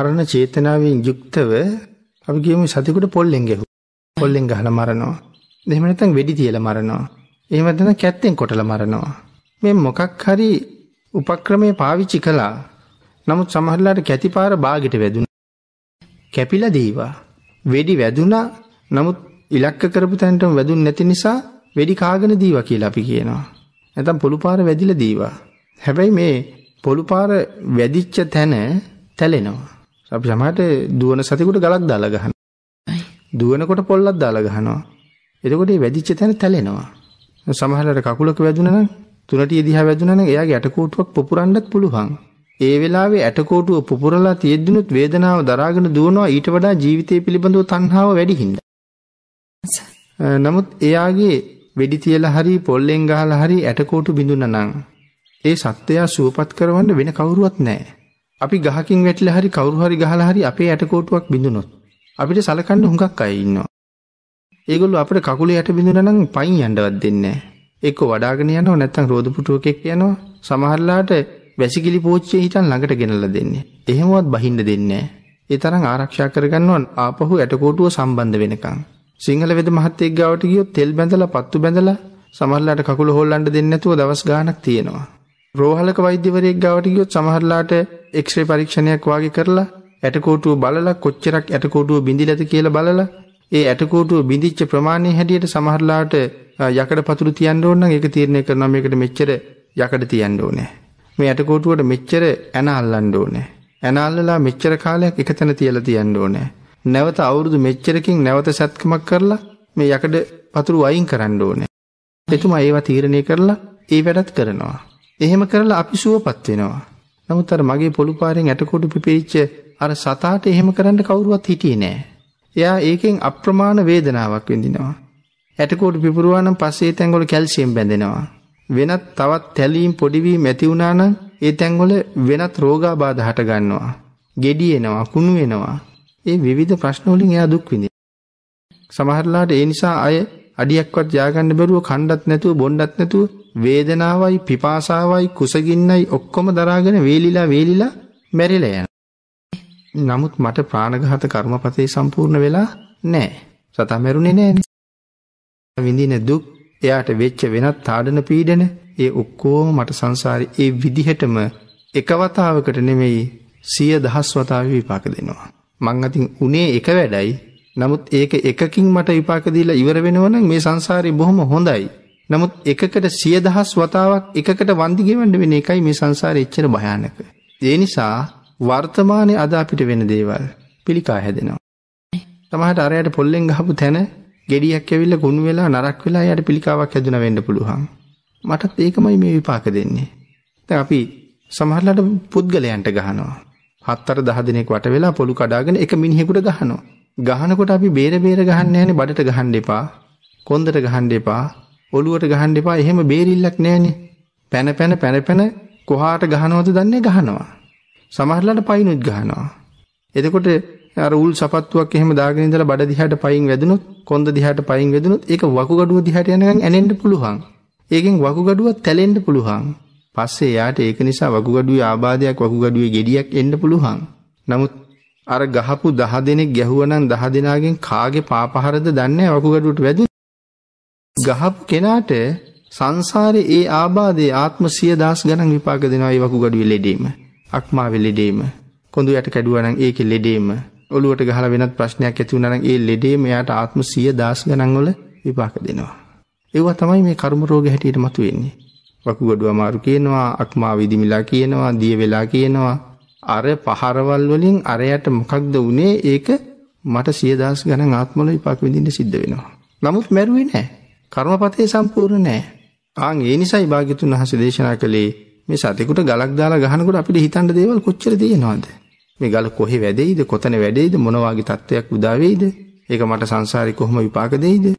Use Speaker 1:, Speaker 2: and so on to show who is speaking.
Speaker 1: මරණ චේතනාවෙන් යුක්තව අපි කියමු සතෙකුට පොල්ලෙන් ගැහුවා. පොල්ලෙන් ගහලා මරනවා. එහෙම නැත්නම් වෙඩි තියලා මරනවා. එහෙම නැත්නම් කැත්තෙන් කොටලා මරනවා. මේ මොකක් හරි උපක්‍රමයේ පාවිච්චි කළා. නමුත් සමහරලාට කැතිපාර බාගෙට වැදුනා. කැපිලා දීවා. වෙඩි වැදුනා. නමුත් ඉලක්ක කරපු තැනටම වැදුන්නේ නැති නිසා වෙඩි කාගෙන දීවා කියලා අපි කියනවා. නැත්නම් පොළු පාර වැදිලා දීවා. හැබැයි මේ පොළු පාර වැදිච්ච තැන තැලෙනවා. අපි සමහරට දුවන සතෙකුට ගලක් දාලා ගහනවා. දුවනකොට පොල්ලක් දාලා ගහනවා. එතකොට මේ වැදිච්ච තැන තැලෙනවා. සමහරවිට කකුලක වැදුනා නම් තුනටිය දිහා වැදුනා නම් එයාගේ ඇටකෝටුවක් පුපුරන්නත් පුළුවන්. ඒ වෙලාවේ ඇටකෝටුව පුපුරලා තියෙද්දිනුත් වේදනාව දරාගෙන දුවනවා ඊට වඩා ජීවිතය පිළිබඳව තණ්හාව වැඩි හින්දා. නමුත් එයාගේ වෙඩි තියලා හරි පොල්ලෙන් ගහලා හරි ඇටකෝටු බිඳුනා නම් ඒ සත්වයා සුවපත් කරවන්න වෙන කවුරුවත් නැහැ. අපි ගහකින් වැටිලා හරි කවුරු හරි ගහලා හරි අපේ ඇටකෝටුවක් බිඳුනොත් අපිට සලකන්න හුඟක් අය ඉන්නවා. ඒගොල්ලෝ අපිට කකුලේ යට බිඳුනා නම් පයින් යන්නවත් දෙන්නේ නැහැ. එක්ක වඩාගෙන යනවා නැත්නම් රෝද පුටුවක එක්ක යනවා. සමහරලාට වැසිකිලි පෝච්චියේ හිටන් ළඟට ගෙනල්ලා දෙන්නේ. එහෙමවත් බහින්න දෙන්නේ ඒ තරම් ආරක්ෂා කරගන්නවා ආපහු ඇටකෝටුව සම්බන්ධ වෙනකන්. සිංහල වෙද මහත්තයෙක් ගාවට ගියොත් තෙල් බැඳලා පත්තු බැඳලා සමහරලාට කකුල හොල්ලන්න දෙන්නේ නැතුව දවස් ගාණක් තියෙනවා. රෝහලක වෛද්‍යවරයෙක් ගාවට ගියොත් සමහරලාට එක්ස්රේ පරීක්ෂණයක් වාගේ කරලා ඇටකෝටුව බලලා කොච්චරක් ඇටකෝටුව බිඳිලාද කියලා බලලා ඒ ඇටකෝටුව බිඳිච්ච ප්‍රමාණය හැටියට සමහරලාට යකඩ පතුරු තියන්න ඕන නම් ඒක තීරණය කරනවා මේකට මෙච්චර යකඩ තියන්න ඕනේ. මේ ඇටකෝටුවට මෙච්චර ඇන අල්ලන්න ඕනේ. ඇන අල්ලලා මෙච්චර කාලයක් එකතැන තියලා තියන්න ඕනේ. නැවත අවුරුදු මෙච්චරකින් නැවත සැත්කමක් කරලා මේ යකඩ පතුරු අයින් කරන්න ඕනේ. එතුමා ඒවා තීරණය කරලා ඒ වැඩත් කරනවා. එහෙම කරලා අපි සුවපත් වෙනවා. නමුත් අර මගේ පොළු පාරෙන් ඇටකොඩු පිපිච්ච අර සතාට එහෙම කරන්න කවුරුවත් හිටියේ නෑ. එයා ඒකෙන් අප්‍රමාණ වේදනාවක් විඳිනවා. ඇටකොඩු පිපුරුවා නම් පස්සේ තැන්වල කැල්සියම් බැඳෙනවා. වෙනත් තවත් තැලීම් පොඩි වීම ඇති වුණා නම් ඒ තැන්වල වෙනත් රෝගාබාධ හට ගන්නවා. ගෙඩි එනවා, කුණු වෙනවා. ඒ විවිධ ප්‍රශ්න වලින් එයා දුක් විඳිනවා. සමහරලාට ඒ නිසා අය අඩියක්වත් ය아가න්න බැරුව කණ්ඩත් නැතුව බොණ්ඩත් නැතුව වේදනාවයි පිපාසාවයි කුසගින්නයි ඔක්කොම දරාගෙන වේලිලා වේලිලා මැරිලා යනවා. නමුත් මට ප්‍රාණඝාත කර්මපතේ සම්පූර්ණ වෙලා නැහැ. සතා මැරුණේ නැහනේ. විඳින දුක් එයාට වෙච්ච වෙනත් තාඩන පීඩන ඒ ඔක්කොම මට සංසාරේ ඒ විදිහටම එකවතාවකට නෙමෙයි සිය දහස් වතාවේ විපාක දෙනවා. මං අතින් උනේ එක වැඩයි. නමුත් ඒක එකකින් මට විපාක දීලා ඉවර වෙනවා නම් මේ සංසාරේ බොහොම හොඳයි. නමුත් එකකට සිය දහස් වතාවක් එකකට වන්දි ගෙවන්න වෙන එකයි මේ සංසාරේ එච්චර භයානක. ඒ නිසා වර්තමානයේ අද අපිට වෙන දේවල් පිළිකා හැදෙනවා. සමහරට අරයට පොල්ලෙන් ගහපු තැන ගෙඩියක් ඇවිල්ලා කුණු වෙලා නරක් වෙලා යාට පිළිකාවක් හැදුනා වෙන්න පුළුවන්. මටත් ඒකමයි මේ විපාක දෙන්නේ. දැන් අපි සමහරලාට පුද්ගලයන්ට ගහනවා. හතර දහ දිනක් වට වෙලා පොළු කඩාගෙන එක මිනිහෙකුට ගහනවා. ගහනකොට අපි බේර බේර ගහන්න යන්නේ බඩට ගහන්න එපා. කොන්දට ගහන්න එපා. ඔළුවට ගහන්න එපා. එහෙම බේරිල්ලක් නැහනේ. පැන පැන පැන පැන කොහාට ගහනවද දන්නේ ගහනවා. සමහරලාට පයින්ුත් ගහනවා. එතකොට අර උල් සපත්තුවක් එහෙම දාගෙන ඉඳලා බඩ දිහාට පයින් වැදුනොත් කොන්ද දිහාට පයින් වැදුනොත් ඒක වකුගඩුව දිහාට යනකම් ඇනෙන්න පුළුවන්. ඒකෙන් වකුගඩුවක් තැලෙන්න පුළුවන්. පස්සේ යාට ඒක නිසා වකුගඩුවේ ආබාධයක් වකුගඩුවේ ගෙඩියක් එන්න පුළුවන්. නමුත් අර ගහපු 10 දෙනෙක් ගැහුවනම් 10 දෙනාගෙන් කාගේ පාපහරද දන්නේ වකුගඩුවට වැදුනේ. ගහපු කෙනාට සංසාරේ ඒ ආබාධයේ ආත්ම සිය දහස් ගණන් විපාක දෙනවා ඒ වකුගඩුවේ ලෙඩේම. අක්මාවේ ලෙඩේම. කොඳු යට කැඩුවා නම් ඒකේ ලෙඩේම. ඔළුවට ගහලා වෙනත් ප්‍රශ්නයක් ඇති වුණා නම් ඒ ලෙඩේම එයාට ආත්ම සිය දහස් ගණන් වල විපාක දෙනවා. ඒවා තමයි මේ කර්ම රෝග හැටියට මතුවෙන්නේ. වකුගඩුව අමාරු කියනවා, අක්මා විදිමිලා කියනවා, දිය වෙලා කියනවා. අර පහරවල් වලින් අරයට මොකක්ද උනේ ඒක මට සිය දහස් ගණන් ආත්මවල විපාක විඳින්න සිද්ධ වෙනවා. නමුත් මැරුවේ නැහැ. කර්මපතේ සම්පූර්ණ නැහැ. ආන් ඒ නිසායි භාග්‍යතුන් වහන්සේ දේශනා කළේ මේ සතෙකුට ගලක් දාලා ගහනකොට අපිට හිතන්න දේවල් කොච්චර තියෙනවද? මේ ගල කොහෙ වැදෙයිද? කොතන වැදෙයිද? මොන වගේ තත්ත්වයක් උදා වෙයිද? ඒක මට සංසාරේ කොහොම විපාක දෙයිද?